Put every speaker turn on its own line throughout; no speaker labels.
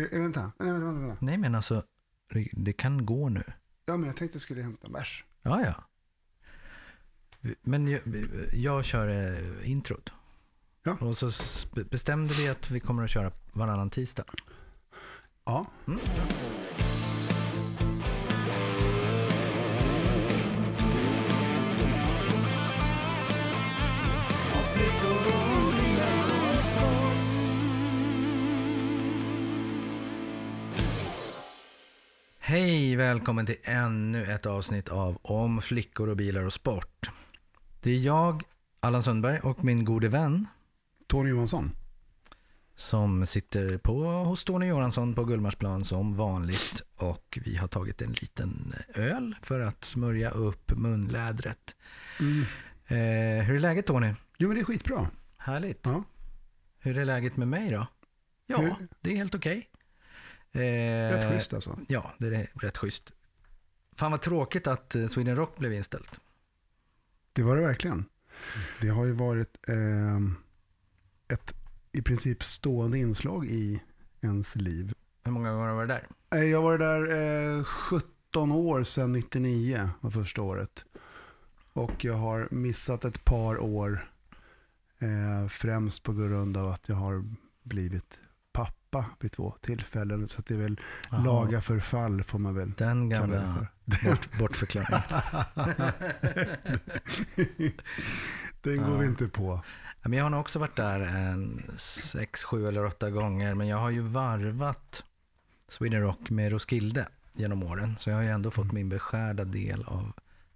Är, vänta. Nej, vänta, vänta, vänta.
Nej, men alltså, det- kan gå nu.
Ja, men jag tänkte jag skulle hämta en bärs.
Ja, ja. Men jag, jag kör eh, introt.
Ja.
Och så bestämde vi att vi kommer att köra varannan tisdag.
Ja.
Mm. Hej, välkommen till ännu ett avsnitt av Om flickor och bilar och sport. Det är jag, Allan Sundberg, och min gode vän
Tony Johansson.
som sitter på hos Tony Johansson på Gullmarsplan som vanligt. Och vi har tagit en liten öl för att smörja upp munlädret.
Mm.
Eh, hur är läget Tony?
Jo, men det är skitbra.
Härligt.
Ja.
Hur är läget med mig då? Ja,
Hur-
det är helt okej. Eh,
Rätt schysst alltså.
Ja, det är rätt schysst. Fan vad tråkigt att eh, Sweden Rock blev inställt.
Det var det verkligen. Det har ju varit eh, ett i princip stående inslag i ens liv.
Hur många gånger har du varit där?
Eh, Jag var där eh, 17 år sedan 99 var första året. Och jag har missat ett par år. Eh, främst på grund av att jag har blivit pappa vid två tillfällen. Så att det är väl
Jaha,
laga förfall får man väl
Den
kalla det
gamla
för.
bort, bortförklaringen.
Den går vi inte på.
Ja, Men jag har nog också varit där en sex, sju eller åtta gånger. Men jag har ju varvat Sweden Rock med Roskilde genom åren. Så jag har ju ändå fått min beskärda del av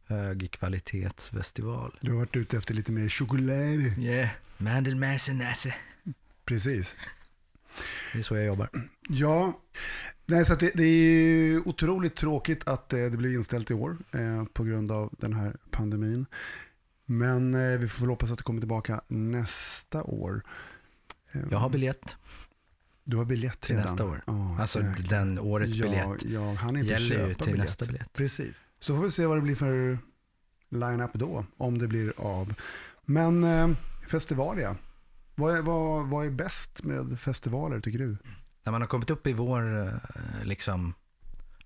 högkvalitetsfestival.
Du har varit ute efter lite mer choklad.
Yeah, mandelmässenässe.
Precis.
Det är så jag jobbar.
Ja, nej, så det, det är ju otroligt tråkigt att eh, det blir inställt i år eh, på grund av den här pandemin. Men eh, vi får väl hoppas att det kommer tillbaka nästa år. Eh,
Jag har biljett
Du har biljett
till
redan?
nästa år.
Ja,
Alltså
jäklar.
den årets
ja,
biljett.
Ja, han inte
Gäller ju till
biljett.
nästa biljett.
Precis. Så får vi se vad det blir för line-up då, om det blir av. Men eh, festivalia, vad är, vad, vad är bäst med festivaler tycker du?
När man har kommit upp i vår eh, liksom,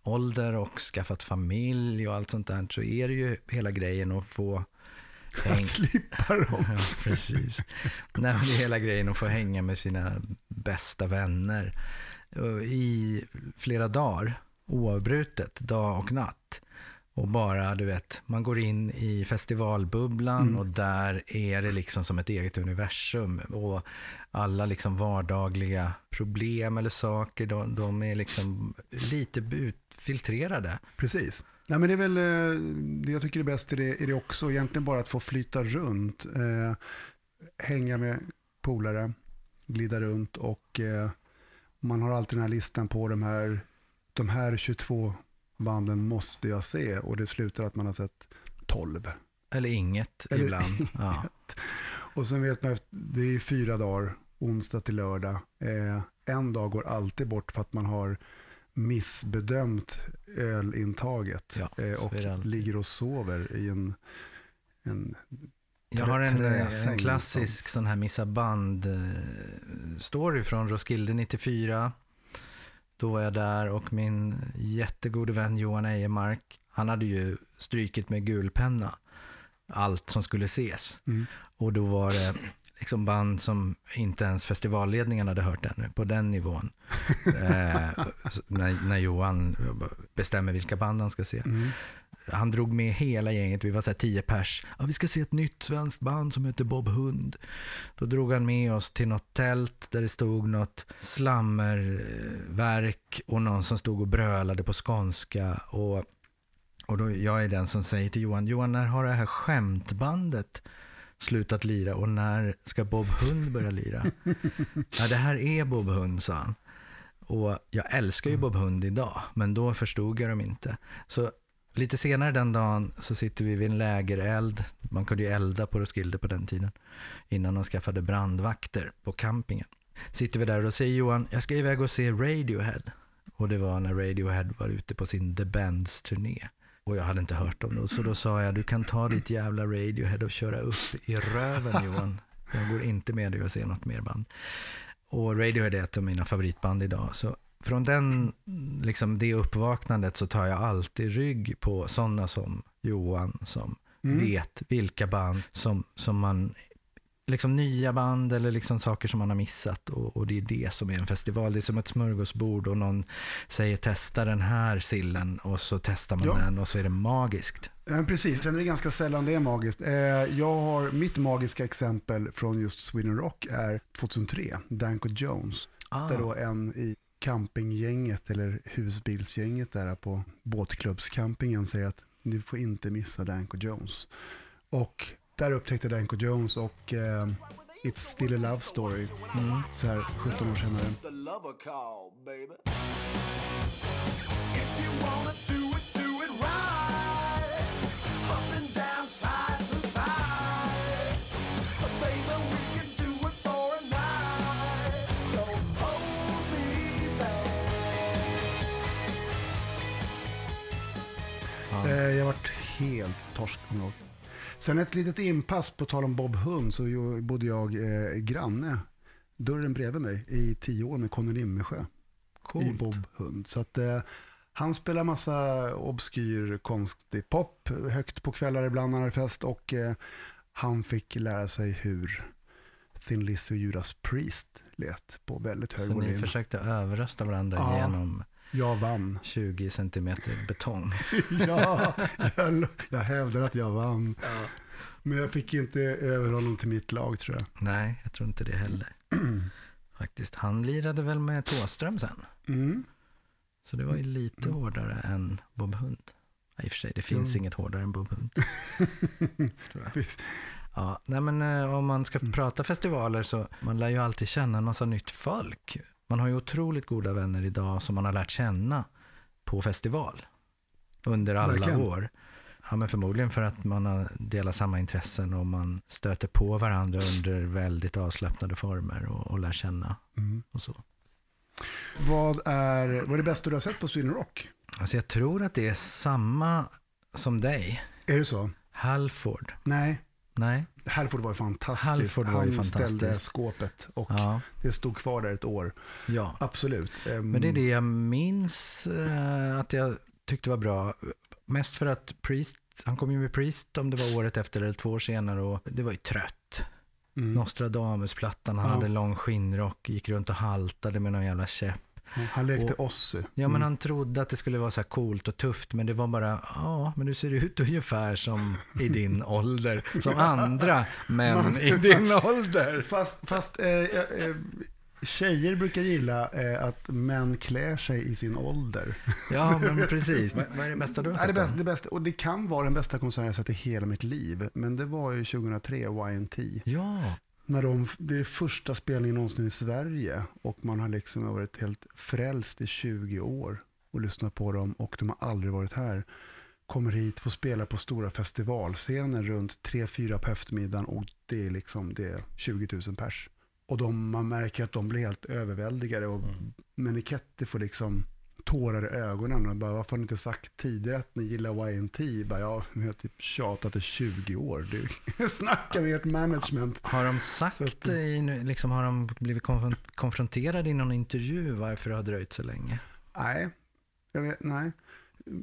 ålder och skaffat familj och allt sånt där så är det ju hela grejen att få häng...
Att slippa dem.
Ja, precis. Nej, det är hela grejen att få hänga med sina bästa vänner i flera dagar, oavbrutet, dag och natt. Och bara, du vet, man går in i festivalbubblan
Mm.
och där är det liksom som ett eget universum. Och alla liksom vardagliga problem eller saker, de, de är liksom lite utfiltrerade.
Precis. Nej, men det är väl eh, det jag tycker är bäst är det, är det också egentligen bara att få flyta runt, eh, hänga med polare, glida runt och eh, man har alltid den här listan på de här, de här 22 banden måste jag se och det slutar att man har sett 12.
Eller inget
Eller
ibland. Ja.
Och sen vet man, att det är fyra dagar, onsdag till lördag. Eh, en dag går alltid bort för att man har missbedömt ölintaget.
Ja,
eh, och ligger och sover i en, en
Jag har en,
träsäng
en klassisk
någonstans.
sån här missa band-story från Roskilde 94. Då var jag där och min jättegode vän Johan Ejemark, han hade ju strykit med gulpenna allt som skulle ses.
Mm.
Och då var det liksom band som inte ens festivalledningen hade hört ännu, på den nivån. eh, när, när Johan bestämmer vilka band han ska se.
Mm.
Han drog med hela gänget, vi var så här tio pers. Ja, vi ska se ett nytt svenskt band som heter Bob Hund. Då drog han med oss till något tält där det stod något slammerverk och någon som stod och brölade på skånska. Och, och då, jag är den som säger till Johan, Johan när har det här skämtbandet slutat lira och när ska Bob Hund börja lira? ja, det här är Bob Hund, sa han. Och jag älskar ju Bob Hund idag, men då förstod jag dem inte. Så lite senare den dagen så sitter vi vid en lägereld. Man kunde ju elda på Roskilde på den tiden. Innan de skaffade brandvakter på campingen. Sitter vi där och då säger Johan, jag ska iväg och se Radiohead. Och det var när Radiohead var ute på sin The Bands turné. Och jag hade inte hört om det. Så då sa jag, du kan ta ditt jävla Radiohead och köra upp i röven Johan. Jag går inte med dig och ser något mer band. Och Radiohead är ett av mina favoritband idag. Så från den, liksom det uppvaknandet så tar jag alltid rygg på sådana som Johan som
Mm.
vet vilka band som, som man, liksom nya band eller liksom saker som man har missat och, och det är det som är en festival. Det är som ett smörgåsbord och någon säger testa den här sillen och så testar man
Ja.
den och så är det magiskt.
Ja, precis, sen är det ganska sällan det är magiskt. Eh, jag har, mitt magiska exempel från just Sweden Rock är 2003, Danko Jones.
Ah,
Där då en i campinggänget eller husbilsgänget där på båtklubbscampingen säger att ni får inte missa Danko Jones. Och där upptäckte Danko Jones och eh, It's still a love story
mm.
så här 17 år senare.
If you wanna do it, do it right.
Jag varit helt torsk. Sen ett litet inpass på tal om Bob Hund så bodde jag eh, granne dörren bredvid mig i tio år med Conny Limmersjö i. Bob Hund. Så att eh, han spelar massa obskyr konstig pop högt på kvällar ibland när han hade fest och eh, han fick lära sig hur Thin Lizzy och Judas Priest lät på väldigt hög
Så ni
volym.
försökte överrösta varandra
Ja.
genom
Jag vann.
20 centimeter betong.
ja, jag, jag hävdar att jag vann. Men jag fick inte över honom till mitt lag tror jag.
Nej, jag tror inte det heller. Faktiskt. Han lirade väl med Tåström sen.
Mm.
Så det var ju lite hårdare än Bob Hund. Ja, I och för sig, det finns
Jo.
inget hårdare än Bob Hund. Ja, nej men eh, om man ska prata festivaler så man lär ju alltid känna en massa nytt folk. Man har ju otroligt goda vänner idag som man har lärt känna på festival under alla
Verkligen.
år. Ja, men förmodligen för att man har delat samma intressen och man stöter på varandra under väldigt avslappnade former och, och lär känna
Mm.
och så.
Vad, är, vad är det bästa du har sett på Sweden Rock?
Alltså jag tror att det är samma som dig.
Är det så?
Halford.
Nej,
Nej?
Halford var ju fantastiskt.
Halford var
Han
ju fantastisk.
ställde skåpet och
Ja.
det stod kvar där ett år.
ja.
Absolut. Ehm,
Men det är det jag minns eh, att jag tyckte var bra. Mest för att Priest, han kom ju med Priest om det var året efter eller två år senare och det var ju trött.
Mm.
Nostradamus-plattan, han
Ja.
hade lång skinnrock, gick runt och haltade med någon jävla käpp.
Han lekte
Och-
Ozzy.
Ja, men
Mm.
han trodde att det skulle vara så här coolt och tufft, men det var bara, ja, men du ser ut ungefär som i din ålder, som andra män i din ålder.
Fast, fast eh, eh, tjejer brukar gilla eh, att män klär sig i sin ålder.
Ja, men precis. Vad är det bästa du har
Ja, det,
sett?
bästa, det bästa, och det kan vara den bästa konserten jag sett i hela mitt liv. Men det var ju 2003, YNT.
Ja,
När de, det är första spelningen någonsin i Sverige. Och man har liksom varit helt frälst i 20 år. Och lyssnat på dem och de har aldrig varit här. Kommer hit, får spela på stora festivalscener runt 3-4 på eftermiddagen. Och det är liksom det är 20 000 pers. Och de, man märker att de blir helt överväldigade. Och
Mm.
Meniketti får liksom tårar i ögonen. Och bara, varför har ni inte sagt tidigare att ni gillar YNT? Bara, ja, vi har typ tjatat i 20 år. Du, snacka med ert management.
Har de sagt,
att-
liksom, har de blivit konfron- konfronterade i någon intervju varför det har dröjt så länge?
Nej, jag vet, nej.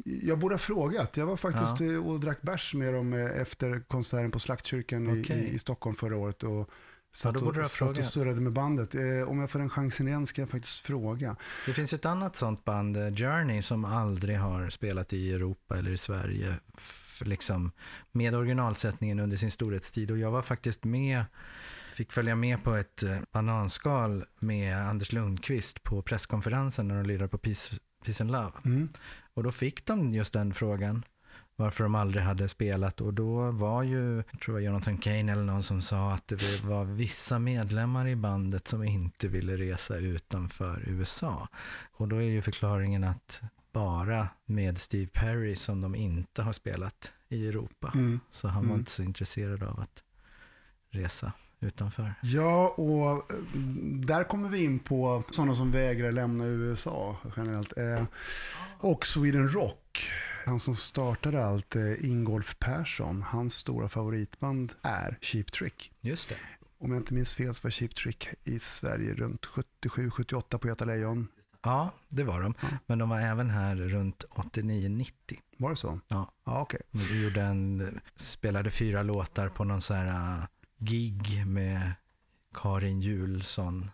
Jag borde ha frågat. Jag var faktiskt
Ja.
och drack bärs med dem eh, efter konserten på Slaktkyrkan i,
Okej.
i, i Stockholm förra året. Och satt,
då borde du ha
satt och
frågat.
surrade med bandet. Eh, om jag får den chansen igen ska jag faktiskt fråga.
Det finns ett annat sånt band, eh, Journey, som aldrig har spelat i Europa eller i Sverige liksom, med originalsättningen under sin storhetstid. Och jag var faktiskt med, fick följa med på ett eh, bananskal med Anders Lundqvist på presskonferensen när de lirade på Peace, Peace and Love.
Mm.
Och då fick de just den frågan. Varför de aldrig hade spelat. Och då var ju, jag tror var Jonathan Kane eller någon som sa att det var vissa medlemmar i bandet som inte ville resa utanför USA. Och då är ju förklaringen att bara med Steve Perry som de inte har spelat i Europa.
Mm.
Så han var
Mm.
inte så intresserad av att resa utanför.
Ja, och eh, där kommer vi in på sådana som vägrar lämna USA generellt. Eh, och Sweden Rock. Han som startade allt, eh, Ingolf Persson, hans stora favoritband är Cheap Trick.
Just det.
Om jag inte minns fel så var Cheap Trick i Sverige runt 77-78 på Göta Lejon.
Ja, det var de.
Ja.
Men de var även här runt 89-90.
Var det så?
Ja.
Ja, okej.
Vi gjorde en, spelade fyra låtar på någon så här uh, gig med Karin Julsson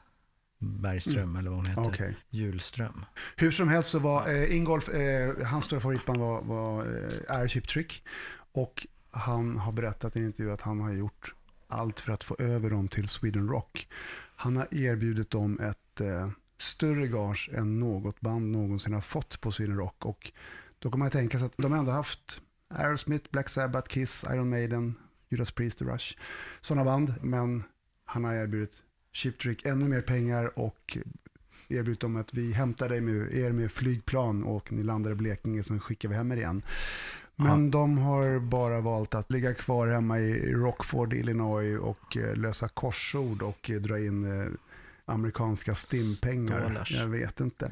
Bergström, eller vad hon heter.
Mm. Okej.
Julström.
Hur som helst så var eh, Ingolf, eh, hans stora favoritband var, var eh, är Cheap Trick. Och han har berättat i en intervju att han har gjort allt för att få över dem till Sweden Rock. Han har erbjudit dem ett eh, större gage än något band någonsin har fått på Sweden Rock. Och då kan man tänka sig att de ändå haft Aerosmith, Black Sabbath, Kiss, Iron Maiden, Judas Priest, The Rush. Sådana band, men han har erbjudit Cheap Trick ännu mer pengar och erbjudit dem att vi hämtar dig med, er med flygplan och ni landar i Blekinge, sen skickar vi hem er igen. Men de har bara valt att ligga kvar hemma i Rockford, Illinois och eh, lösa korsord och eh, dra in eh, amerikanska stimpengar.
Stålars.
Jag vet inte.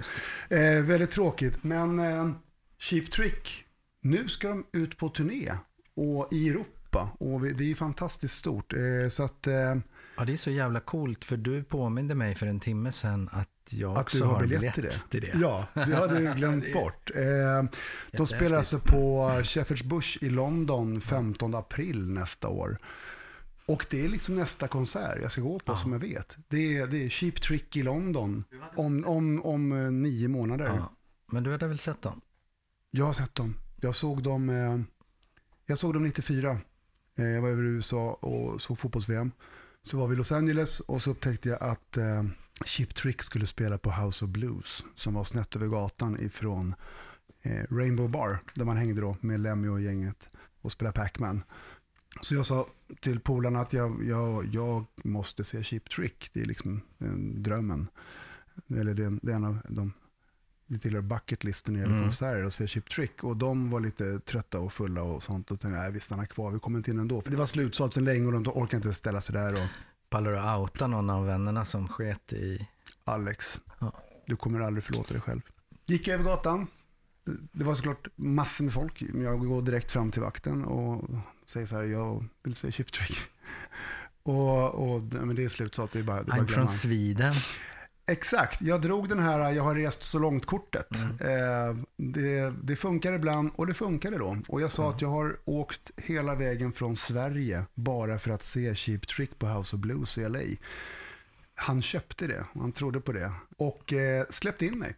Eh, väldigt tråkigt, men eh, Cheap Trick, nu ska de ut på turné och i Europa. Och det är ju fantastiskt stort. Eh, så att,
Ja, det är så jävla coolt för du påminde mig för en timme sedan att jag
Att
också
du har biljett till det.
till det.
ja, vi hade ju glömt bort. Eh, de spelar alltså på Shepherd's Bush i London 15 april nästa år. Och det är liksom nästa konsert jag ska gå på
Ja.
som jag vet. Det är, det är Cheap Trick i London om, om, om eh, nio månader.
Ja. Men du hade väl sett dem?
Jag har sett dem. Jag såg dem, eh, jag såg dem 94. Eh, jag var över i USA och såg fotbolls-VM. Så var vi i Los Angeles och så upptäckte jag att eh, Chip Trick skulle spela på House of Blues som var snett över gatan ifrån eh, Rainbow Bar där man hängde då med Lemmy och gänget och spelade Pac-Man. Så jag sa till polarna att jag, jag, jag måste se Chip Trick. Det är liksom eh, drömmen. Eller det är, en- det är en av de det tillhör bucketlisten när det gäller
Mm.
konserter och se Cheap Trick. Och de var lite trötta och fulla och sånt. Och tänkte, nej vi stannar kvar, vi kommer inte in ändå. För det var slutsålt sen länge och de orkade inte ställa sig där. Och
Pallar du outa någon av vännerna som sket i...
Alex,
Ja.
du kommer aldrig förlåta dig själv. Gick jag över gatan. Det var såklart massor med folk. Men Jag går direkt fram till vakten och säger så här, jag vill se Cheap Trick. Och, och men det är slutsålt, det är bara, det är bara
I'm from Sweden.
Exakt, jag drog den här jag har rest så långt-kortet.
Mm.
Eh, det, det funkar ibland och det funkade då. Och jag sa att jag har åkt hela vägen från Sverige bara för att se Cheap Trick på House of Blues i LA. Han köpte det, han trodde på det och eh, släppte in mig.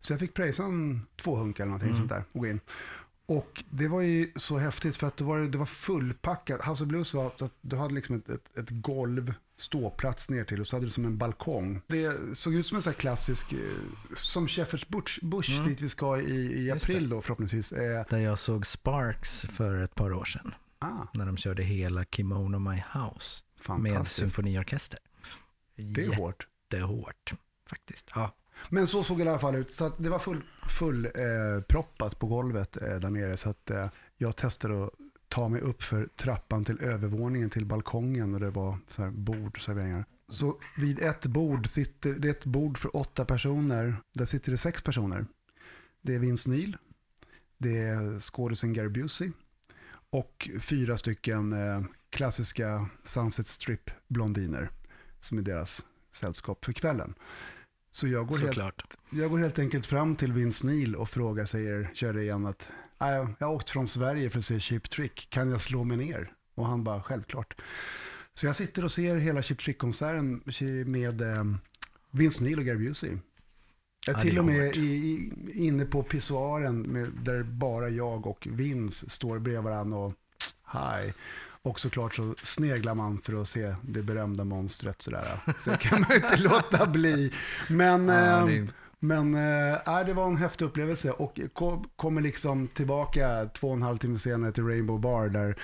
Så jag fick pröjsa en två hunk eller någonting
Mm.
sånt där och gå in. Och det var ju så häftigt för att det var, det var fullpackat. House of Blues var att du hade liksom ett, ett, ett golv, ståplats ner till och så hade du som en balkong. Det såg ut som en sån här klassisk, eh, som Shepherd's Bush, Bush
Mm.
dit vi ska i, i april då förhoppningsvis. Eh,
Där jag såg Sparks för ett par år sedan.
ah,
När de körde hela Kimono My House. Med symfoniorkester.
Det är hårt.
Jättehårt faktiskt. Ja.
Men så såg det i alla fall ut. Så att det var full, full eh, proppat på golvet eh, där nere. Så att eh, jag testade att ta mig upp för trappan till övervåningen till balkongen och det var så här bord, serveringar. Så vid ett bord sitter, det är ett bord för åtta personer. Där sitter det sex personer. Det är Vince Neil, det är skådisen Gary Busey och fyra stycken eh, klassiska Sunset Strip-blondiner som är deras sällskap för kvällen. Så jag går, helt, jag går helt enkelt fram till Vince Neil och frågar, säger, kör igen att "Ah, jag har åkt från Sverige för att se Cheap Trick, kan jag slå mig ner? Och han bara, självklart. Så jag sitter och ser hela Cheap Trick-konserten med eh, Vince Neil och Gary Busey. Jag är
Ja,
till och med i, i, inne på pissoaren med, där bara jag och Vince står bredvid varandra och hi. Och såklart så sneglar man för att se det berömda monstret sådär. Så det kan man ju inte låta bli. Men,
Ja, det,
men äh, det var en häftig upplevelse och kom, kommer liksom tillbaka två och en halv timme senare till Rainbow Bar där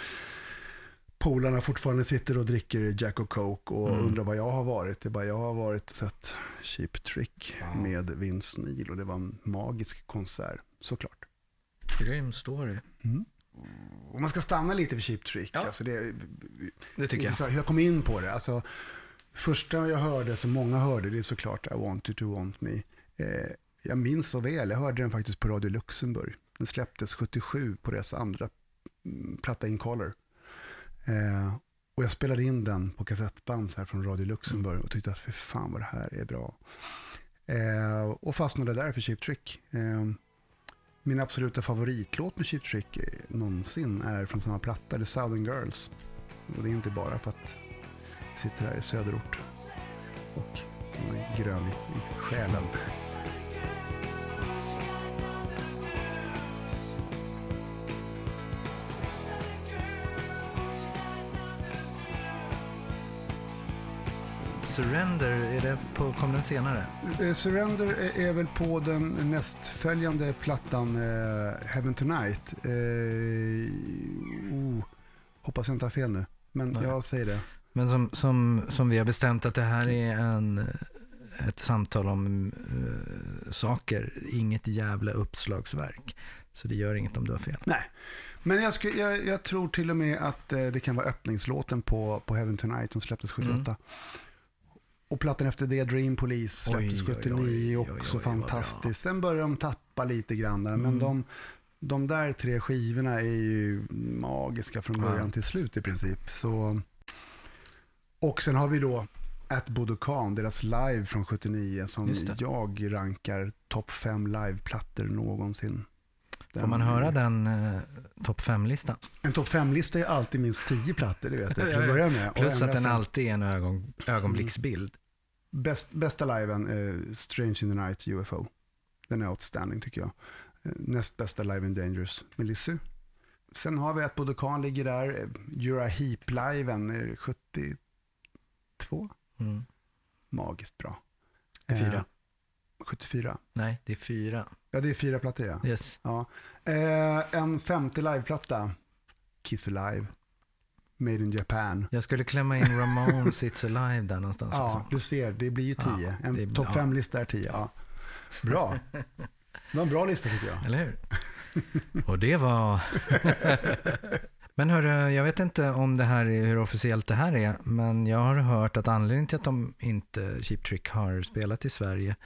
polarna fortfarande sitter och dricker Jack och Coke och
Mm.
undrar vad jag har varit. Det bara, jag har varit och sett Cheap Trick
Ja.
med Vince Neil och det var en magisk konsert, såklart.
grym story.
Och man ska stanna lite vid Cheap Trick.
Ja.
Alltså det,
Det tycker jag.
jag kom in på det. Alltså, första jag hörde, som många hörde, det är såklart I want you to want me. Eh, jag minns så väl, jag hörde den faktiskt på Radio Luxemburg. Den släpptes 77 på deras andra mm, platta In Color. Eh, och jag spelade in den på kassettband så här från Radio Luxemburg och tyckte att för fan vad det här är bra. Eh, och fastnade där för Cheap Trick. Eh, min absoluta favoritlåt med Cheap Trick eh, någonsin är från samma platta, The Southern Girls. Och det är inte bara för att jag sitter här i söderort och man är grönvit i själen.
Surrender, är det på, kom den senare?
Eh, Surrender är, väl på den nästföljande plattan eh, Heaven Tonight. Eh, oh, hoppas jag inte har fel nu, men
Nej.
jag säger det.
Men som, som, som vi har bestämt att det här är en, ett samtal om eh, saker, inget jävla uppslagsverk. Så det gör inget om du har fel.
Nej, men jag, sku, jag, jag tror till och med att eh, det kan vara öppningslåten på, på Heaven Tonight som släpptes 78. Och plattan efter det, Dream Police, släpptes
Oj, oj,
79,
oj, oj,
också fantastiskt. Sen började de tappa lite grann där, men
Mm.
de, de där tre skivorna är ju magiska från början
Ja.
till slut i princip. Så, och sen har vi då At Budokan, deras live från 79, som jag rankar topp fem liveplattor någonsin.
Får man höra den eh, topp 5-listan?
En topp fem-lista är alltid minst tio plattor, det vet jag, till att
ja.
börja med.
Plus att den
sen-
alltid är en ögon, ögonblicksbild.
Bäst, bästa liven, eh, Strange in the Night, UFO. Den är outstanding tycker jag. Eh, näst bästa Live in Dangerous, med Lissy. Sen har vi att Budokan ligger där. Eh, Jura Heap-liven, är 72.
Mm.
Magiskt bra.
Är fyra.
Eh, 74.
Nej, det är fyra.
Ja, det är fyra plattor ja.
Yes.
ja. Eh, en femte liveplatta, Kiss Alive. Made in Japan.
Jag skulle klämma in Ramones It's Alive där någonstans
Ja,
också.
du ser, det blir ju
Ja,
tio.
det-
en topp
ja.
fem-lista är tio. Ja. Bra. Det var en bra lista tycker jag.
Eller hur? Och det var... men hörru, jag vet inte om det här är hur officiellt det här är, men jag har hört att anledningen till att de inte, Cheap Trick, har spelat i Sverige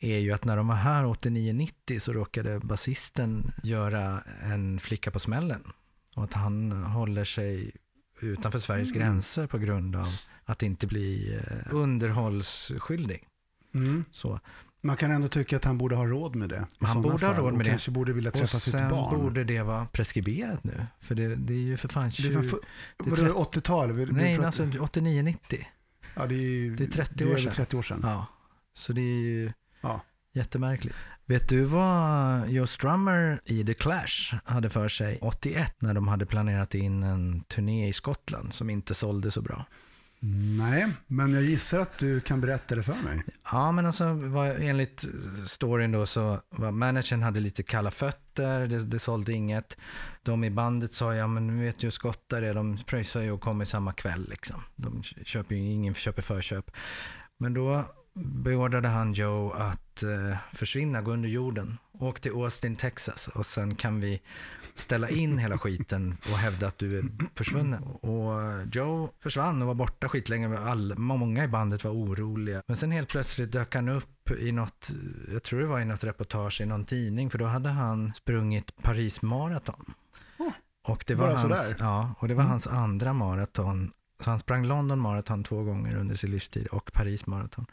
är ju att när de var här 89-90 så råkade basisten göra en flicka på smällen. Och att han håller sig utanför Sveriges
Mm.
gränser på grund av att inte bli eh, underhållsskyldig.
Mm.
Så.
Man kan ändå tycka att han borde ha råd med det.
Han borde ha råd med
och
det.
kanske borde vilja
Och
träffa sitt
sen
barn.
borde det vara preskriberat nu. För det, det är ju för fan 20...
Det fan för,
det är
vadå,
trett-
80-tal? Vi- vi
Nej, alltså 89-90.
ja, det är, ju-
det är 30
det är
år sedan.
30 år sedan.
Ja, så det är ju
Ja.
jättemärkligt. Vet du vad Joe Strummer i The Clash hade för sig 81 när de hade planerat in en turné i Skottland som inte sålde så bra?
Nej, men jag gissar att du kan berätta det för mig.
Ja, men alltså vad, enligt storyn då så var managern hade lite kalla fötter, det, det sålde inget. De i bandet sa, ja men nu vet ju hur skottar är, de pröjsar ju och kommer samma kväll liksom. De köper ju, ingen köper förköp. Men då beordrade han Joe att eh, försvinna, gå under jorden. Åk till Austin, Texas och sen kan vi ställa in hela skiten och hävda att du är försvunnen. Och Joe försvann och var borta skitlänge. All, många i bandet var oroliga. Men sen helt plötsligt dök han upp i något, jag tror det var i något reportage i någon tidning, för då hade han sprungit Paris Marathon.
Oh,
och det var, hans,
sådär?
ja, och det var
Mm.
hans andra maraton. Så han sprang London Marathon två gånger under sin livstid och Paris Marathon.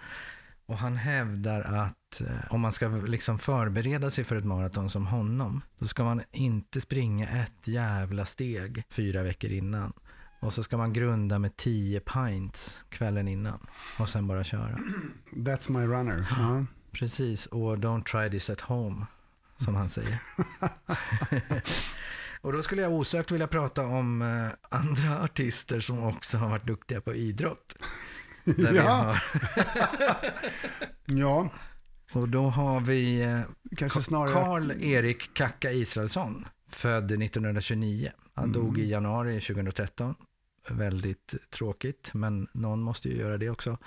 Och han hävdar att eh, om man ska liksom förbereda sig för ett maraton som honom, då ska man inte springa ett jävla steg fyra veckor innan. Och så ska man grunda med 10 pints kvällen innan. Och sen bara köra.
That's my runner. Ja.
Precis, och don't try this at home, som han säger. och då skulle jag osökt vilja prata om eh, andra artister som också har varit duktiga på idrott. Där
Ja. ja,
och då har vi eh,
kanske snarare...
Karl-Erik Kacka Israelsson, född 1929. Han
Mm.
dog i januari 2013. Väldigt tråkigt, men någon måste ju göra det också.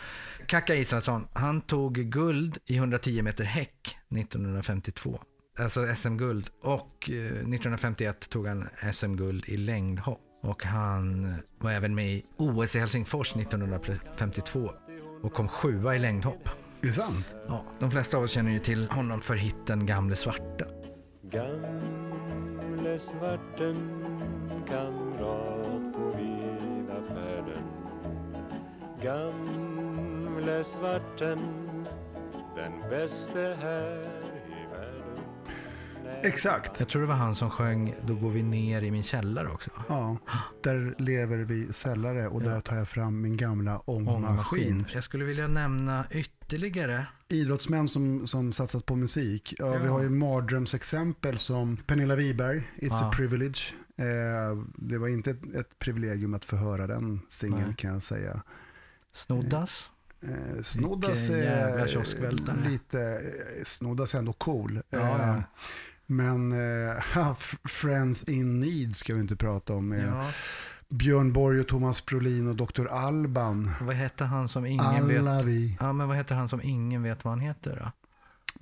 Kacka Israelsson, han tog guld i 110 meter häck 1952. Alltså SM-guld. Och eh, 1951 tog han SM-guld i längdhopp. Och han var även med i OS i Helsingfors 1952 och kom sjua i längdhopp.
Är det sant?
Ja, de flesta av oss känner ju till honom för hitten Gamle Svarte.
Gamle svarten kamrat på vida färden Gamle svarten den bäste här.
Exakt.
Jag tror det var han som sjöng Då går vi ner i min källare också.
Ja, där lever vi sällare och
Ja.
där tar jag fram min gamla ångmaskin.
Ångmaskin. Jag skulle vilja nämna ytterligare.
Idrottsmän som, som satsat på musik. Ja, Vi
Ja.
har ju mardrömsexempel som Pernilla Wiberg, It's
Ja.
a privilege. Eh, det var inte ett, ett privilegium att få höra den singeln kan jag säga.
Snoddas.
Eh, Snoddas
Vilken
är lite, eh, Snoddas är ändå cool. Eh,
ja.
Men eh, Friends in Need ska vi inte prata om. Med
Ja.
Björn Borg och Thomas Brolin och Dr. Alban.
Vad hette han som ingen
Alla
vet?
vi.
Ja, men vad heter han som ingen vet vad han heter då?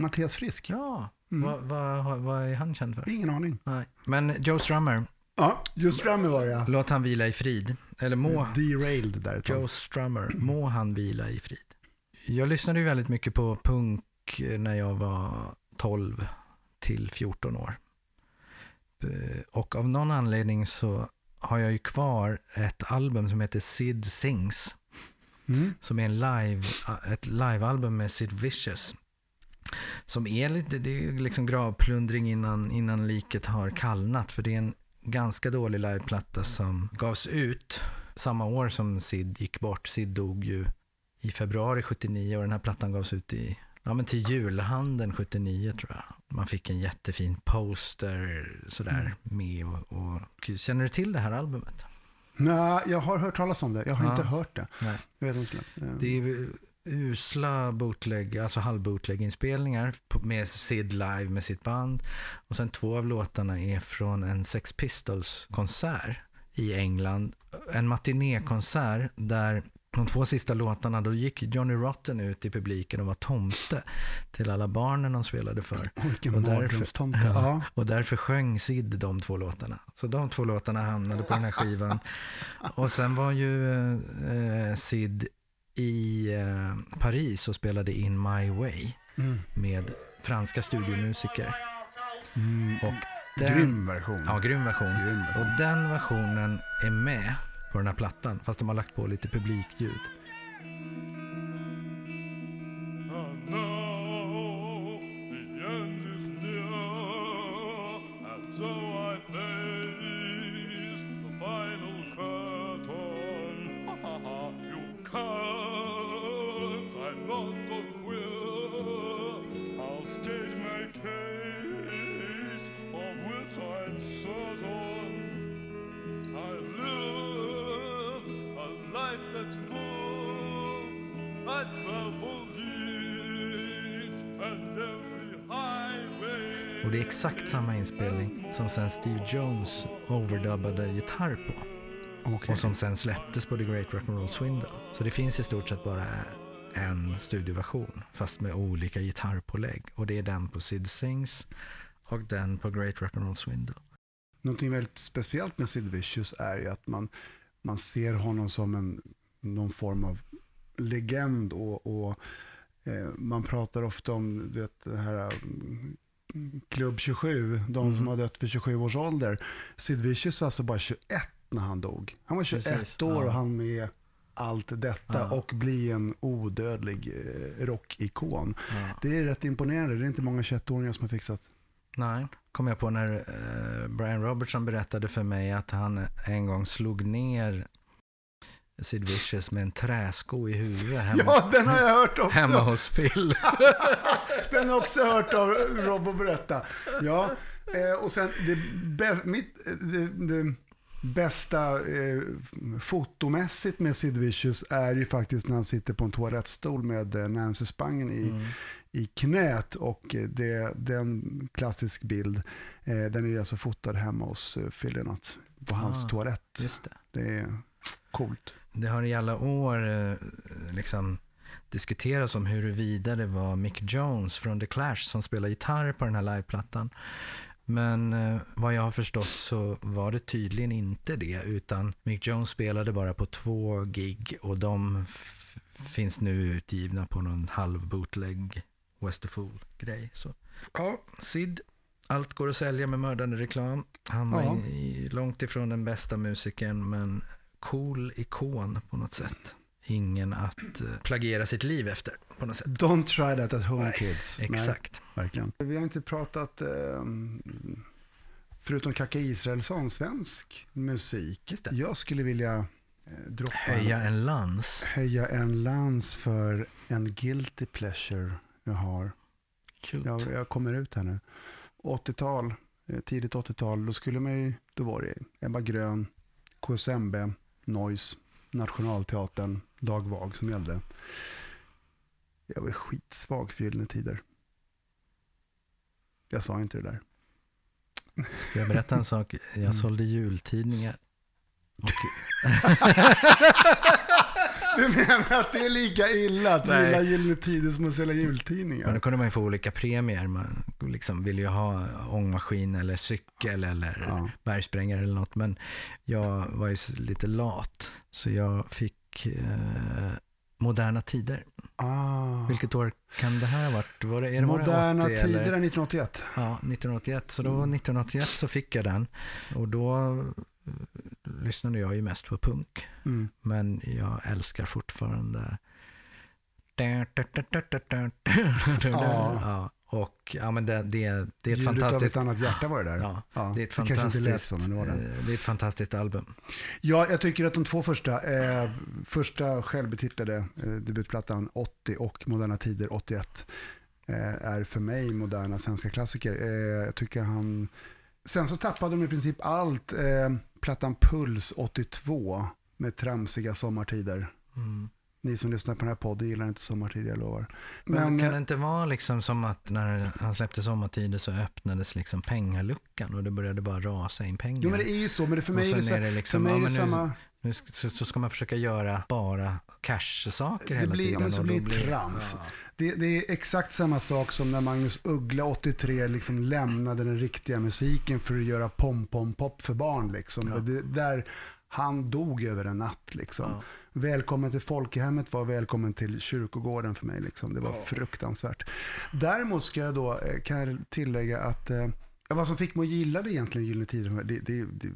Mattias Frisk.
Ja,
Mm.
vad, vad, vad är han känd för?
Ingen aning.
Nej. Men Joe Strummer,
Ja, just Drummer var det ja.
låt han vila i frid. Eller må
Derailed där.
Joe Strummer, må han vila i frid. Jag lyssnade ju väldigt mycket på punk när jag var 12 till 14 år. Eh, Och av någon anledning så har jag ju kvar ett album som heter Sid Sings.
Mm.
Som är en live, ett livealbum med Sid Vicious. Som är lite, det är liksom gravplundring innan, innan liket har kallnat. För det är en ganska dålig liveplatta som gavs ut samma år som Sid gick bort. Sid dog ju i februari 79 och den här plattan gavs ut i, ja men till julhandeln 79 tror jag. Man fick en jättefin poster sådär med och, och känner du till det här albumet?
Nej, jag har hört talas om det. Jag har
Ja.
inte hört det.
Nej.
Jag vet inte. Eh,
Det är usla bootleg, alltså halvbootleg-inspelningar med Sid live med sitt band. Och sen två av låtarna är från en Sex Pistols-konsert i England. En matinékonsert där de två sista låtarna, då gick Johnny Rotten ut i publiken och var tomte till alla barnen de spelade för.
Vilken
och därför-. Ja. Och därför sjöng Sid de två låtarna. Så de två låtarna hamnade på den här skivan. Och sen var ju eh, Sid i eh, Paris och spelade in My Way
Mm.
med franska studiomusiker.
Mm.
Och den,
Grym version.
Ja, grym version.
Grym version.
Och den versionen är med på den här plattan, fast de har lagt på lite publikljud.
So I
Och det är exakt samma inspelning som sen Steve Jones overdubbade gitarr på.
Okej.
Och som sen släpptes på The Great Rock'n'Roll Swindle. Så det finns i stort sett bara en studioversion, fast med olika gitarrpålägg. Och det är den på Sid Sings och den på Great Rock'n'Roll Swindle.
Någonting väldigt speciellt med Sid Vicious är ju att man, man ser honom som en, någon form av legend och, och eh, man pratar ofta om vet, det här mm, Klubb 27, de som
Mm.
har dött vid 27 års ålder. Sid Vicious var alltså bara 21 när han dog. Han var 21
Precis,
år
ja.
och han är allt detta
Ja.
och blir en odödlig eh, rockikon. Det är rätt imponerande. Det är inte många 21-åringar som har fixat.
Nej, kom jag på när eh, Brian Robertson berättade för mig att han en gång slog ner Sid Vicious med en träsko i huvudet hemma,
Ja, den har jag hört också.
hemma hos Phil.
Den har jag också hört av Robbo berätta. Ja, eh, och sen det, bä- mitt, det, det bästa eh, fotomässigt med Sid Vicious är ju faktiskt när han sitter på en toalettstol med eh, Nancy Spangen i,
Mm.
i knät. Och eh, det, det är en klassisk bild. Eh, den är alltså fotad hemma hos eh, Phil Lynott på hans
Ah,
toalett.
Just det.
Det är coolt.
Det har i alla år eh, liksom diskuterats om huruvida det var Mick Jones från The Clash som spelar gitarr på den här liveplattan. Men eh, vad jag har förstått så var det tydligen inte det, utan Mick Jones spelade bara på två gig och de finns nu utgivna på någon halv bootleg West of Fool-grej. Så. Ja, Sid, allt går att sälja med mördande reklam. Han var
Ja.
i, långt ifrån den bästa musikern, men cool ikon på något sätt. ingen att eh, plagiera sitt liv efter på något sätt.
Don't try that at home
Nej,
kids.
Exakt.
Nej, verkligen. Vi har inte pratat, eh, förutom Kaka Israelsson, svensk musik. Jag skulle vilja eh, droppa
Höja en lans.
höja en lans för en guilty pleasure jag har. Jag, jag kommer ut här nu. 80-tal, eh, tidigt 80-tal, då skulle man ju, då var det Ebba Grön, KSMB, Noise, Nationalteatern, Dag Vag som gällde. Jag var skitsvag för Gyllene Tider. Jag sa inte det där.
Ska jag berätta en sak?
Mm.
Jag sålde jultidningar. Och,
Du menar att det är lika illa att
Nej.
gilla Gyllene Tider som att sälja
men då
jultidningar?
kunde man ju få olika premier. Man liksom ville ju ha ångmaskin eller cykel eller
Ja.
bergsprängare eller något. Men jag var ju lite lat. Så jag fick eh, Moderna Tider.
Ah.
Vilket år kan det här ha varit? Var det, är det
Moderna
80
Tider är 1981.
Ja, 1981. Så då 1981 så fick jag den. Och då lyssnade jag ju mest på punk.
Mm.
Men jag älskar fortfarande...
Ja.
Och ja, men det, det, det är ett
Ljudet av ett
fantastiskt...
annat hjärta var det där.
Ja,
Ja,
det är ett
kanske inte lät
fantastiskt,
så, men det var det.
eh, det är ett fantastiskt album.
Ja, jag tycker att de två första, eh, första självbetitlade eh, debutplattan 80 och Moderna Tider 81 eh, är för mig moderna svenska klassiker. Eh, jag tycker han... Sen så tappade de i princip allt. Plattan Puls 82 med tramsiga sommartider.
Mm.
Ni som lyssnar på den här podden gillar inte sommartider, jag lovar.
Men,
Men,
kan
eh,
det inte vara liksom som att när han släppte Sommartider så öppnades liksom pengaluckan och det började bara rasa in pengar?
jo, men det är ju så, men det, för mig är det,
sen
så,
är det
för
liksom,
mig
ja,
är det
men nu,
samma...
nu ska- så, så ska man försöka göra bara cash-saker
Det
hela
blir- ja,
tiden.
men så blir det trams. Det, det är exakt samma sak som när Magnus Uggla 83 liksom lämnade den riktiga musiken för att göra pom-pom-pop för barn. Liksom.
Ja.
Det, där han dog över en natt. Liksom.
Ja.
Välkommen till folkhemmet var välkommen till kyrkogården för mig. Liksom. Det var
Ja.
fruktansvärt. Däremot ska jag då, eh, kan jag tillägga att eh, vad som fick mig att gilla det egentligen Gyllene Tider, det, det, det,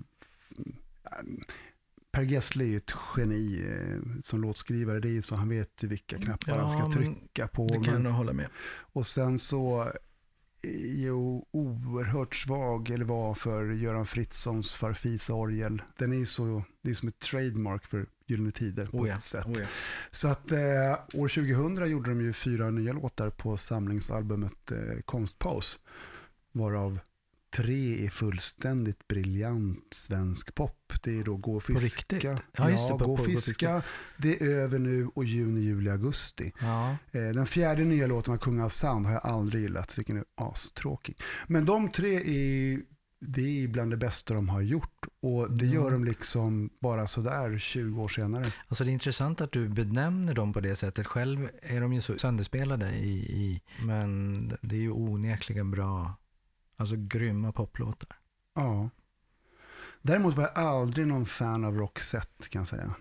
Per Gessle är ju ett geni eh, som låtskrivare. Det är så, han vet ju vilka knappar
Ja,
han ska trycka på.
Det kan jag
Men,
hålla med.
och sen så är ju oerhört svag, eller var, för Göran Fritzons Farfisa orgel. Den är ju så, det är som ett trademark för Gyllene Tider på
Oh ja,
ett sätt.
oh ja.
Så att eh, år 2000 gjorde de ju fyra nya låtar på samlingsalbumet eh, Konstpaus. Varav tre är fullständigt briljant svensk pop. Det är då Gå och
På
fiska.
riktigt? Ja, just det, på-
Gå
på-
och
Gå och
fiska. Det är över nu och juni, juli, augusti.
Ja,
Eh, den fjärde nya låten var Kung av Sand har jag aldrig gillat. Den är astråkig. Men de tre är, det är bland det bästa de har gjort. Och det
Ja.
gör de liksom bara sådär 20 år senare.
alltså det är intressant att du benämner dem på det sättet. Själv är de ju så sönderspelade i, i men det är ju onekligen bra, alltså grymma poplåtar.
Ja. Däremot var jag aldrig någon fan av Roxette kan jag säga.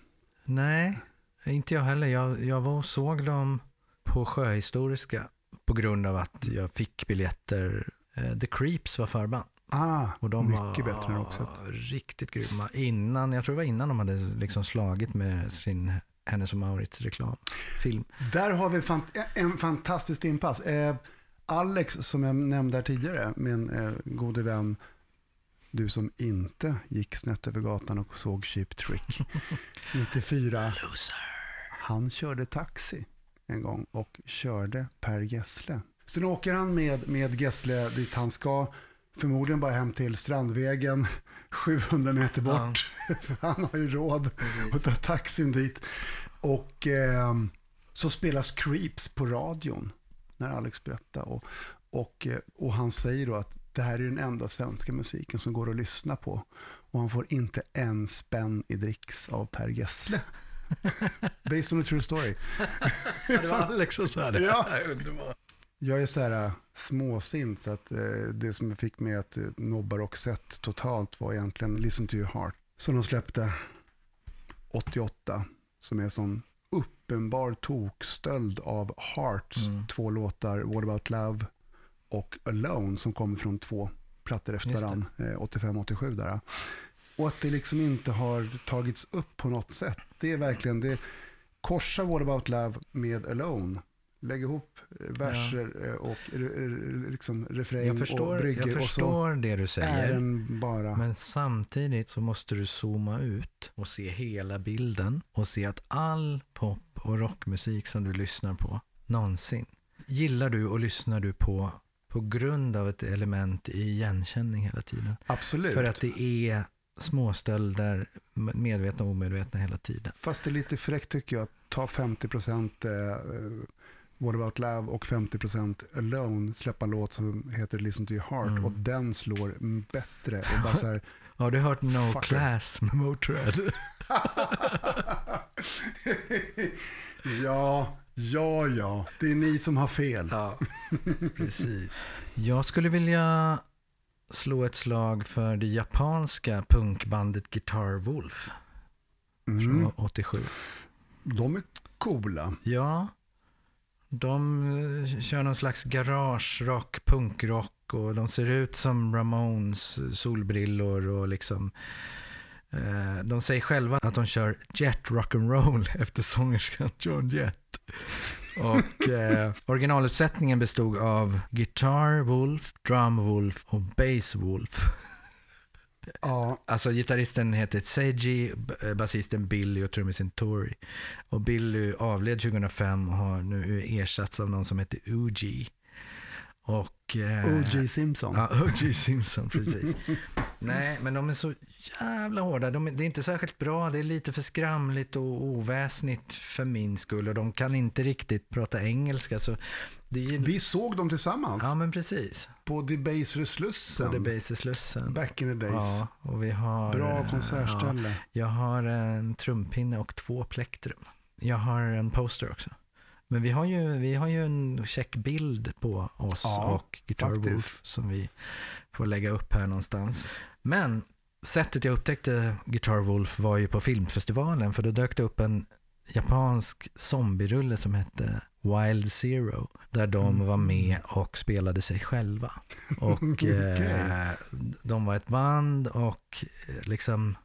Nej, inte jag heller. Jag, jag var och såg dem på Sjöhistoriska på grund av att jag fick biljetter. Eh, The Creeps var förband.
Ah,
Och de
mycket
var
bättre än Roxette.
riktigt grymma. Innan, jag tror det var innan de hade liksom slagit med sin Hennes och Mauritz reklamfilm.
Där har vi fan, en fantastisk inpass. Eh, Alex, som jag nämnde här tidigare, min eh, gode vän, du som inte gick snett över gatan och såg Cheap Trick 94. Han körde taxi en gång och körde Per Gessle. Sen åker han med, med Gessle dit han ska, förmodligen bara hem till Strandvägen, 700 meter bort. För han har ju råd att ta taxin dit. Och ehm, så spelas Creeps på radion när Alex berättar. Och, och, eh, och han säger då att det här är den enda svenska musiken som går att lyssna på. Och han får inte en spänn i dricks av Per Gessle. Based on a true story.
det var Alex som sa det.
Ja. Jag är så här äh, småsint så att eh, det som fick mig att eh, nobba Roxette totalt var egentligen Listen to your heart. Som de släppte 88. Som är sån uppenbar tokstöld av Hearts
Mm.
två låtar, What about love och Alone som kommer från två plattor efter varandra, eh, 85-87 där. Och att det liksom inte har tagits upp på något sätt. Det är verkligen, det korsa What about love med Alone. Lägg ihop eh, verser och eh, eh, liksom refräng
Jag
och
förstår,
brygger
jag
och så
förstår det du säger. Men samtidigt så måste du zooma ut och se hela bilden och se att all pop och rockmusik som du lyssnar på någonsin gillar du och lyssnar du på på grund av ett element i igenkänning hela tiden.
Absolut.
För att det är småstölder, medvetna och omedvetna hela tiden.
Fast det är lite fräckt tycker jag att ta 50% eh, What about love och 50% Alone, släppa en låt som heter Listen to your heart
Mm.
och den slår mm, bättre. Och bara så här,
Har du hört No
Fucker.
Class med Motörhead?
ja, ja, ja, det är ni som har fel.
Ja, precis. Jag skulle vilja slå ett slag för det japanska punkbandet Guitar Wolf
Mm.
från 87.
De är coola.
Ja, de eh, kör någon slags garage-rock, punkrock och de ser ut som Ramones, solbrillor och liksom eh, de säger själva att de kör jet rock'n'roll efter sångerskan John Jett. Och eh, originaluppsättningen bestod av Guitar Wolf, Drum Wolf och Bass Wolf.
Ja,
Alltså gitarristen heter Seiji, eh, basisten Billy och trummisen Tori. Och Billy avled 2005 och har nu ersatts av någon som heter Uji. Och... eh,
O.J. Simpson.
Ja, O.J. Simpson, precis. Nej, men de är så jävla hårda. De, det är inte särskilt bra. Det är lite för skramligt och oväsnigt för min skull. Och de kan inte riktigt prata engelska. Så är,
Vi såg dem tillsammans
ja, men precis.
på
På
Debaser-slussen.
Debaser-slussen.
Back in the days.
Ja, och vi har...
Bra
eh,
konsertställe.
Jag har en trumpinne och två plektrum. Jag har en poster också. Men vi har ju, vi har ju en check bild på oss
Ja,
och Guitar
faktiskt.
Wolf som vi får lägga upp här någonstans. Men sättet jag upptäckte Guitar Wolf var ju på filmfestivalen för då dök det upp en japansk zombierulle som hette Wild Zero där de
Mm.
var med och spelade sig själva. Och
Okej.
eh, de var ett band och eh, liksom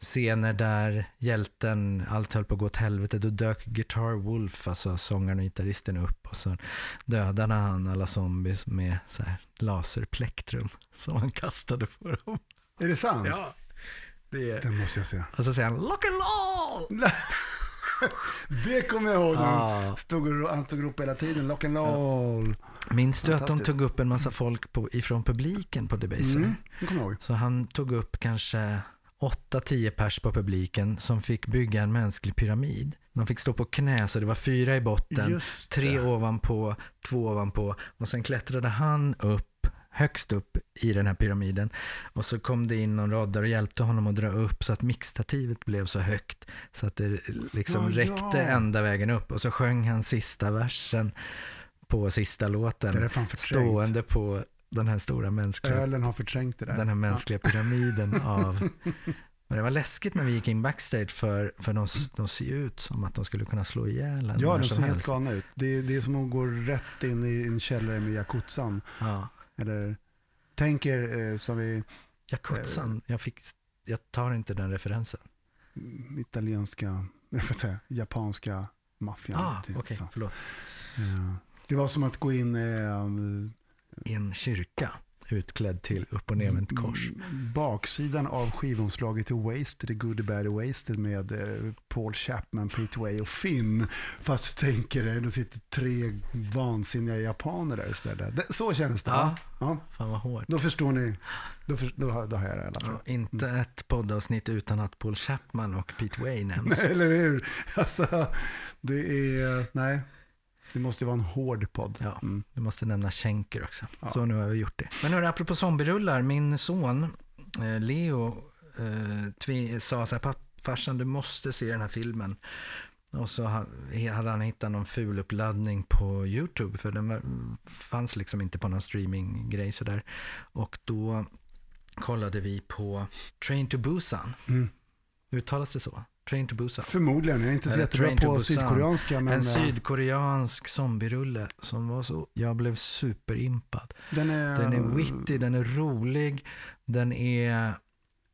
scener där hjälten, allt höll på att gå åt helvete, då dök Guitar Wolf, alltså sångaren och gitarristen upp och så dödade han alla zombies med så här laserplektrum som han kastade på dem.
Är det sant?
Ja, det.
Den måste jag se.
Och så säger han lock and roll!
Det kommer jag ihåg.
Ah.
stod, han stod och ropade hela tiden. Lock and roll.
Minns du att de tog upp en massa folk på, ifrån publiken på Debaser?
Mm, kommer ihåg.
Så han tog upp kanske 8-10 pers på publiken som fick bygga en mänsklig pyramid. De fick stå på knä så det var fyra i botten, tre ovanpå, två ovanpå och sen klättrade han upp högst upp i den här pyramiden och så kom det in någon roddare och hjälpte honom att dra upp så att mixstativet blev så högt så att det liksom
Ja,
räckte
ja.
ända vägen upp och så sjöng han sista versen på sista låten stående på den här stora mänskliga
Ölen har förträngt det där.
den här mänskliga pyramiden av... Men det var läskigt när vi gick in backstage för, för de, de ser ut som att de skulle kunna slå ihjäl en
Ja, de ser helt galna ut. Det är, det är som att gå rätt in i en källare med yakuzan.
Ja.
Eller tänk er eh, som vi
Yakuzan, jag, fick, jag tar inte den referensen.
italienska, jag får säga, japanska maffian.
Ah,
typ,
okej,
så.
förlåt.
Ja. Det var som att gå in eh,
I en kyrka utklädd till upp och nervänt kors.
Mm, Baksidan av skivomslaget till Wasted, Good, Bad, Wasted med eh, Paul Chapman, Pete Way och Finn. Fast tänker dig, det sitter tre vansinniga japaner där istället. Så kändes det.
Ja,
Ja,
fan vad hårt.
då förstår ni. Då, för, då, då har jag det alla.
Ja, inte ett poddavsnitt utan att Paul Chapman och Pete Way nämns.
Nej, eller hur? Alltså, det är, nej. Det måste ju vara en hård podd.
Ja.
Mm.
Vi måste nämna Schenker också.
Ja.
Så nu har vi gjort det. Men hörru, apropå zombierullar. Min son eh, Leo eh, sa så här, "Papp, farsan du måste se den här filmen. Och så ha- hade han hittat någon ful uppladdning på YouTube. För den var, fanns liksom inte på någon streaminggrej sådär. Och då kollade vi på Train to Busan.
Mm.
Uttalas det så? Train to Busan.
Förmodligen, jag är inte så jättebra på sydkoreanska. Men
en
eh,
sydkoreansk zombierulle som var så, jag blev superimpad.
den är,
Den är witty, den är rolig, den är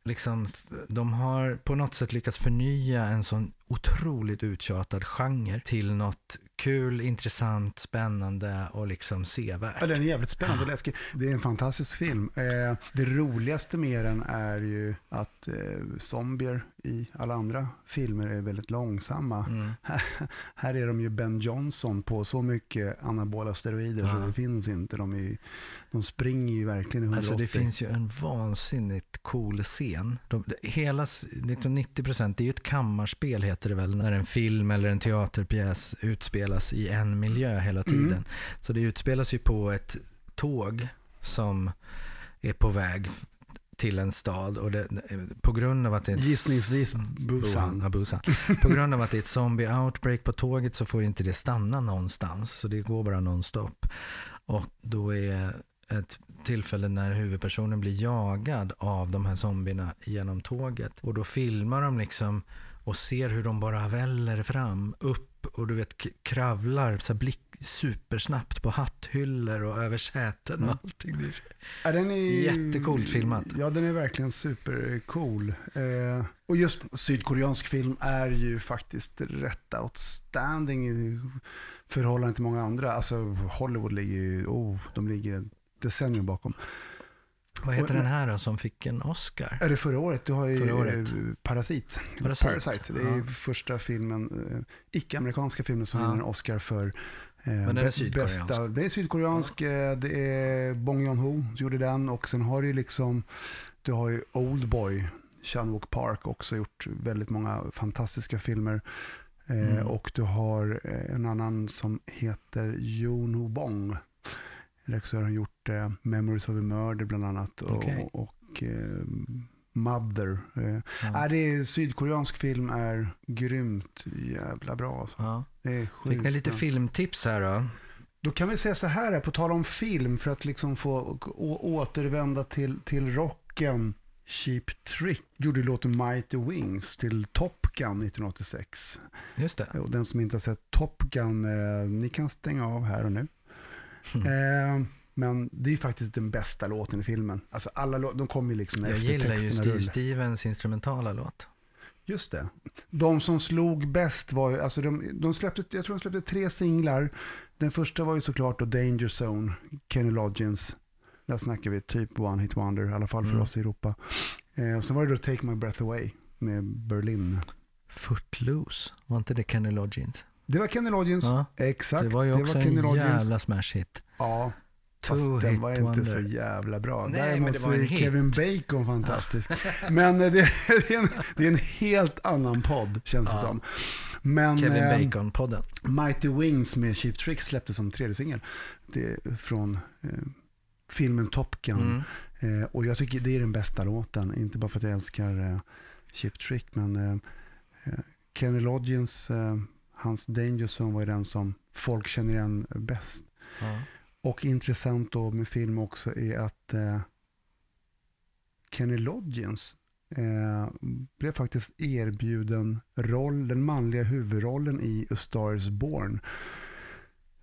liksom, de har på något sätt lyckats förnya en sån otroligt uttjatad genre till något kul, intressant, spännande och liksom sevärt.
Ja, den är jävligt spännande och läskig. Det är en fantastisk film. Eh, det roligaste med den är ju att eh, zombier i alla andra filmer är väldigt långsamma.
Mm.
Här är de ju Ben Johnson på så mycket anabola steroider så
Ja.
det finns inte. De, är, de springer ju verkligen i 180.
Alltså det finns ju en vansinnigt cool scen. De, hela, s- liksom 90% det är ju ett kammarspel heter det väl, när en film eller en teaterpjäs utspelas i en miljö hela tiden.
Mm.
Så det utspelas ju på ett tåg som är på väg till en stad och det, på grund av att det är ett
Gissningsvis
Busan.
Busan.
På grund av att det är ett zombie outbreak på tåget så får inte det stanna någonstans. Så det går bara nonstop. Och då är ett tillfälle när huvudpersonen blir jagad av de här zombierna genom tåget. Och då filmar de liksom och ser hur de bara väller fram, upp och du vet kravlar så blick supersnabbt på hatthyllor och över säten och
Mm.
allting.
Ja, den är
Jättecoolt filmat.
Ja, den är verkligen supercool. Eh, och just sydkoreansk film är ju faktiskt rätt outstanding i förhållande till många andra. Alltså Hollywood ligger ju, oh, de ligger decennium bakom.
Vad heter den här då som fick en Oscar?
Är det förra året? Du har ju
Förra året.
Parasit.
Parasit.
Parasite. Det är
Ja.
första filmen, eh, icke-amerikanska filmen som
Ja.
vinner en Oscar för eh,
Men den är sydkoreansk.
bästa. Det är sydkoreansk, eh, det är Bong Joon-Ho gjorde den och sen har du liksom, du har ju Oldboy, Chan-wook Park också gjort väldigt många fantastiska filmer.
Mm.
Och du har en annan som heter Yoon Ho Bong. Regissören har gjort eh, Memories of a Murder bland annat. Och,
Okej.
och eh, Mother. Eh,
Ja.
Nej, det är, sydkoreansk film är grymt jävla bra. Alltså.
Ja.
Det är
Fick ni
sjukt
lite filmtips här då?
Då kan vi säga så här, på tal om film, för att liksom få återvända till, till rocken. Cheap Trick gjorde låten Mighty Wings till Top Gun 1986.
Just det.
Och den som inte har sett Top Gun, eh, ni kan stänga av här och nu.
Mm.
Eh, men det är ju faktiskt den bästa låten i filmen. Alltså alla de kommer ju liksom
Jag
efter
gillar ju
texterna
Steve. Stevens instrumentala låt.
Just det. De som slog bäst var ju, alltså de, de släppte, jag tror de släppte tre singlar. Den första var ju såklart då Danger Zone, Kenny Loggins. Där snackar vi typ One Hit Wonder, i alla fall för
Mm.
oss i Europa. Eh, och sen var det då Take My Breath Away med Berlin.
Footloose, var inte det Kenny Loggins?
Det var Kenny Loggins,
Ja,
exakt.
det var ju också
Kenny
en
Loggins.
jävla smash hit.
Ja,
Two
fast den var inte
wonder.
så jävla bra.
Nej,
Däremot
men det
så
var en
är. Kevin Bacon fantastisk. men eh, det, det, är en, det är en helt annan podd, känns det
Ja.
som. Men,
Kevin
eh,
Bacon-podden.
Mighty Wings med Cheap Trick släpptes som tredje singel. Från eh, filmen Top Gun.
Mm.
Eh, och jag tycker det är den bästa låten. Inte bara för att jag älskar eh, Cheap Trick, men eh, eh, Kenny Loggins, eh, hans Danger Zone var ju den som folk känner igen bäst.
Ja.
Och intressant då med film också är att eh, Kenny Loggins eh, blev faktiskt erbjuden roll, den manliga huvudrollen i A Star is Born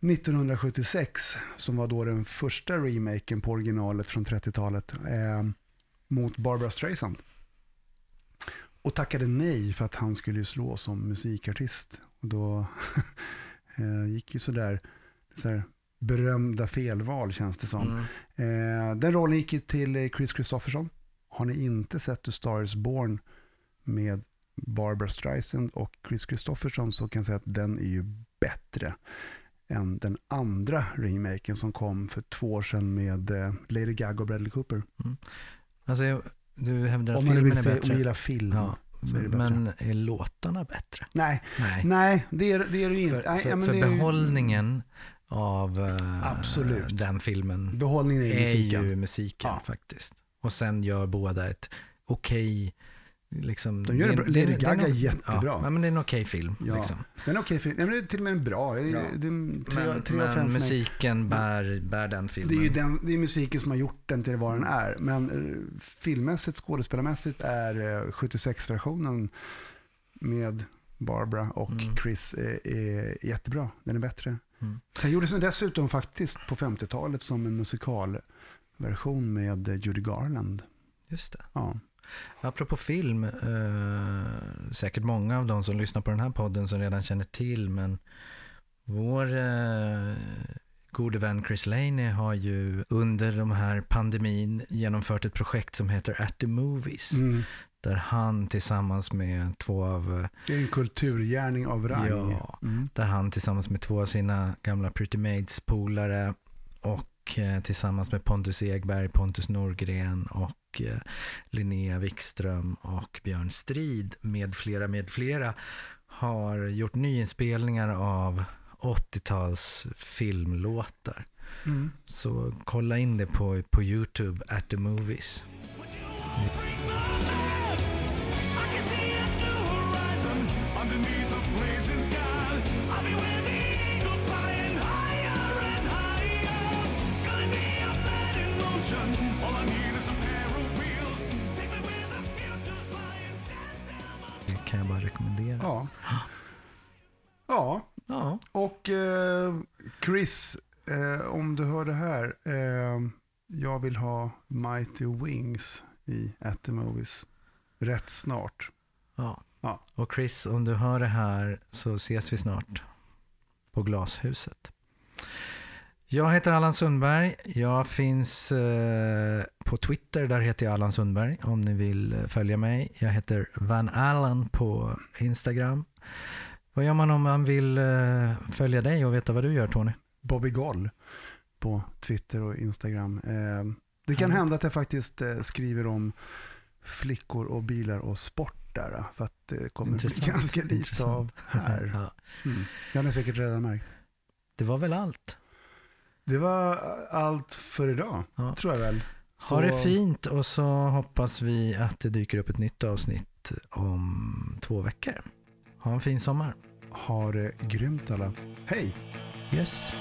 1976, som var då den första remaken på originalet från 30-talet, eh, mot Barbara Streisand. Och tackade nej för att han skulle slå som musikartist. Och då eh, gick ju sådär, så här, berömda felval känns det som.
Mm.
Eh, den rollen gick ju till Chris Christopherson. Har ni inte sett The Star is Born med Barbara Streisand och Chris Christopherson så kan jag säga att den är ju bättre än den andra remaken som kom för två år sedan med eh, Lady Gaga och Bradley Cooper.
Alltså, jag- du hävdar att
Om man
filmen är
säga om
bättre.
gillar film.
Ja,
bättre.
men är låtarna bättre?
Nej,
Nej.
nej det, är, det är det inte.
För, för,
ja,
för
det är ju-
behållningen av eh,
Absolut.
den filmen
Behållningen är,
är
musiken.
ju musiken
Ja.
faktiskt. Och sen gör båda ett okej... liksom,
De gör det
är-
bra. Lady
är-
Gaga är jättebra.
Ja, men det är en okej film.
Ja.
Liksom.
Men okej, film. Nej, men det är till och med en bra. Det är,
Ja.
det är tre,
Men,
tre
men musiken bär, bär den filmen.
Det är ju den, det är musiken som har gjort den till vad den är. Men eh, filmmässigt, skådespelarmässigt är eh, 76-versionen med Barbara och
Mm.
Chris är, är jättebra. Den är bättre.
Mm.
Sen gjordes den dessutom faktiskt på 50-talet som en musikalversion med eh, Judy Garland.
Just det.
Ja,
Apropå film, eh, säkert många av de som lyssnar på den här podden som redan känner till, men vår eh, gode vän Chris Laney har ju under de här pandemin genomfört ett projekt som heter At the Movies,
Mm.
där han tillsammans med två av eh,
Det är en kulturgärning av rang.
Ja.
Mm.
där han tillsammans med två av sina gamla Pretty Maids-polare och eh, tillsammans med Pontus Egberg, Pontus Norgren och eh, Linnea Wikström och Björn Strid med flera med flera har gjort nyinspelningar av 80-tals filmlåtar.
Mm.
Så kolla in det på, på YouTube, at the movies.
I
Ja. Ja,
Ja,
och eh, Chris, eh, om du hör det här. Eh, jag vill ha Mighty Wings i At the Movies rätt snart.
ja.
Ja.
Och Chris, om du hör det här så ses vi snart på Glashuset. Jag heter Allan Sundberg. Jag finns eh, på Twitter, där heter jag Allan Sundberg om ni vill eh, följa mig. Jag heter Van Allen på Instagram. Vad gör man om man vill eh, följa dig och veta vad du gör Tony?
Bobby Goll på Twitter och Instagram. Eh, det kan hända att jag faktiskt skriver om flickor och bilar och sport där. För att det kommer bli
Intressant,
ganska lite
intressant.
av här.
Ja.
Mm. Jag har säkert redan märkt.
Det var väl allt.
Det var allt för idag,
Ja.
tror jag väl.
Ha det
Så-
fint och så hoppas vi att det dyker upp ett nytt avsnitt om två veckor. Ha en fin sommar.
Ha det grymt alla. Hej!
Yes.